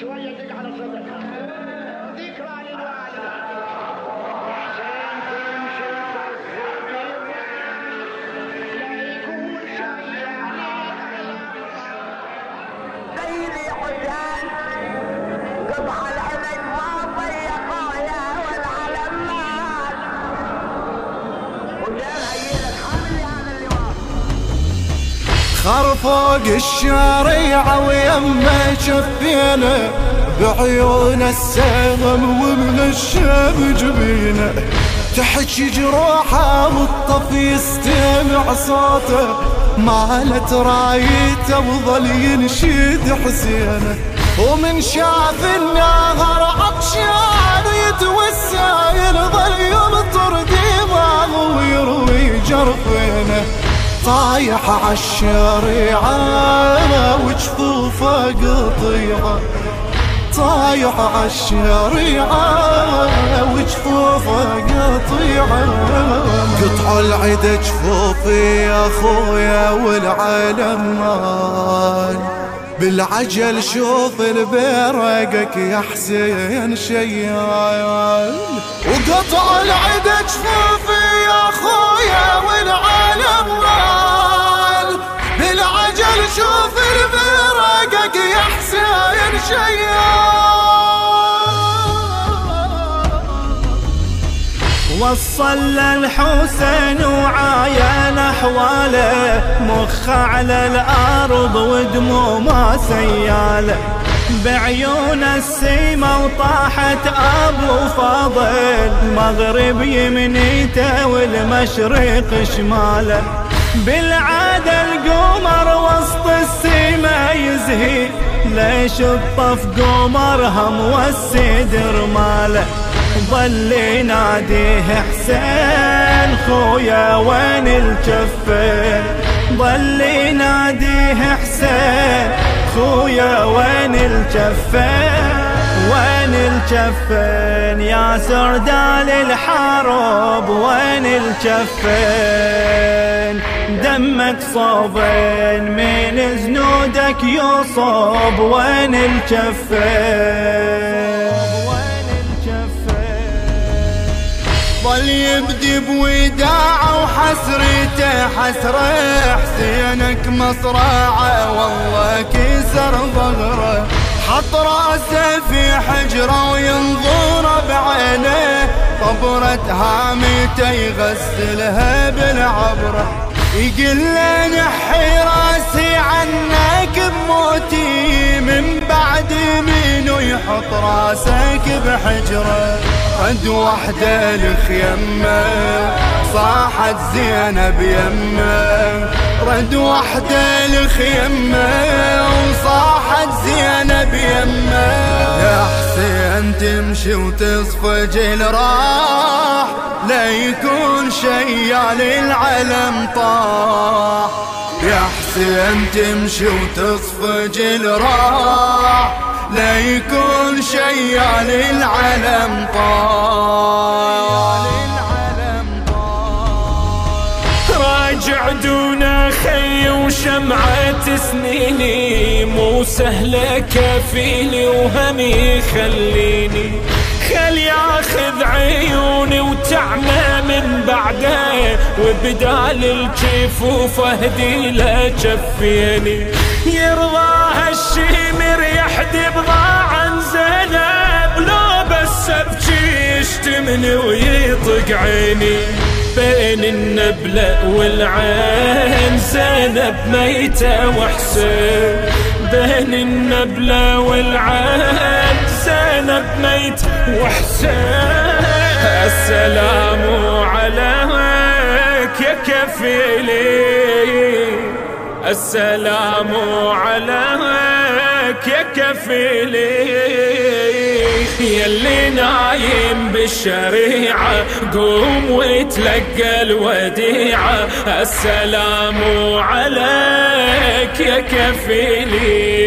شوية دق على صدرك. ذكرى للوالدة خر فوق الشريعة ويما شفينا بعيون السهم ومن الشام جبينه تحكي جروحه والطف يستمع صوته مالت رايته وظل ينشد حسينه. ومن شاف النهر طايح عالشريعة وجفوفه قطيعة. طايح عالشريعة وجفوفه قطيعة. قطع العدا جفوفي يا خويا والعالم مال. بالعجل شوف البرقك يا حسين شيال. وقطع العدا جفوفي يا خويا والعالم مال بالعجل شوف البرقك يا حسين شيال. وصل الحسين وعاين أحواله مخ على الأرض ودمومه سياله. بعيون السيمة وطاحت أبو فاضل مغرب يمنيته والمشرق شماله. بالعادة القمر وسط السيمة يزهي ليش الطف قمرهم والسدر ماله. ظل يناديه حسين خويا وين الجفين؟ ظل يناديه حسين خويا وين الجفين؟ وين الجفين؟ يا سردال الحرب وين الجفين؟ دمك صوبين من زنودك يصوب وين الجفين؟ ظل يبدي بوداعه وحسرته حسرة حسينك مصرعة والله كسر ظهره. حط رأسه في حجره وينظر بعينه طبرة هامته يغسلها بالعبره يقول له نحي راسي عنك بموتي من بعد منو يحط راسك بحجره. رد وحدة الخيمة صاحت زينب يمه. رد وحدة الخيمة وصاحت زينب يمه. يا حسين تمشي وتصفج الراح لا يكون شيال العلم طاح. يا حسين تمشي وتصفج الراح يكون شيال العلم طال. راجع دون خي وشمعة سنيني. مو سهلة كفيلي وهمي خليني. خل ياخذ عيوني وتعمى من بعده. وبدال الجفوف اهدي له جفيني. يرضى هالشيمر يشتمني ويطق عيني بين النبلة والعين. زينب ميتة وحسين بين النبلة والعين. زينب ميت وحسين. السلام عليك يا كفيلي. السلام عليك يا كفيلي. يلي نايم بالشريعة قوم وتلقى الوديعة. السلام عليك يا كفيلي.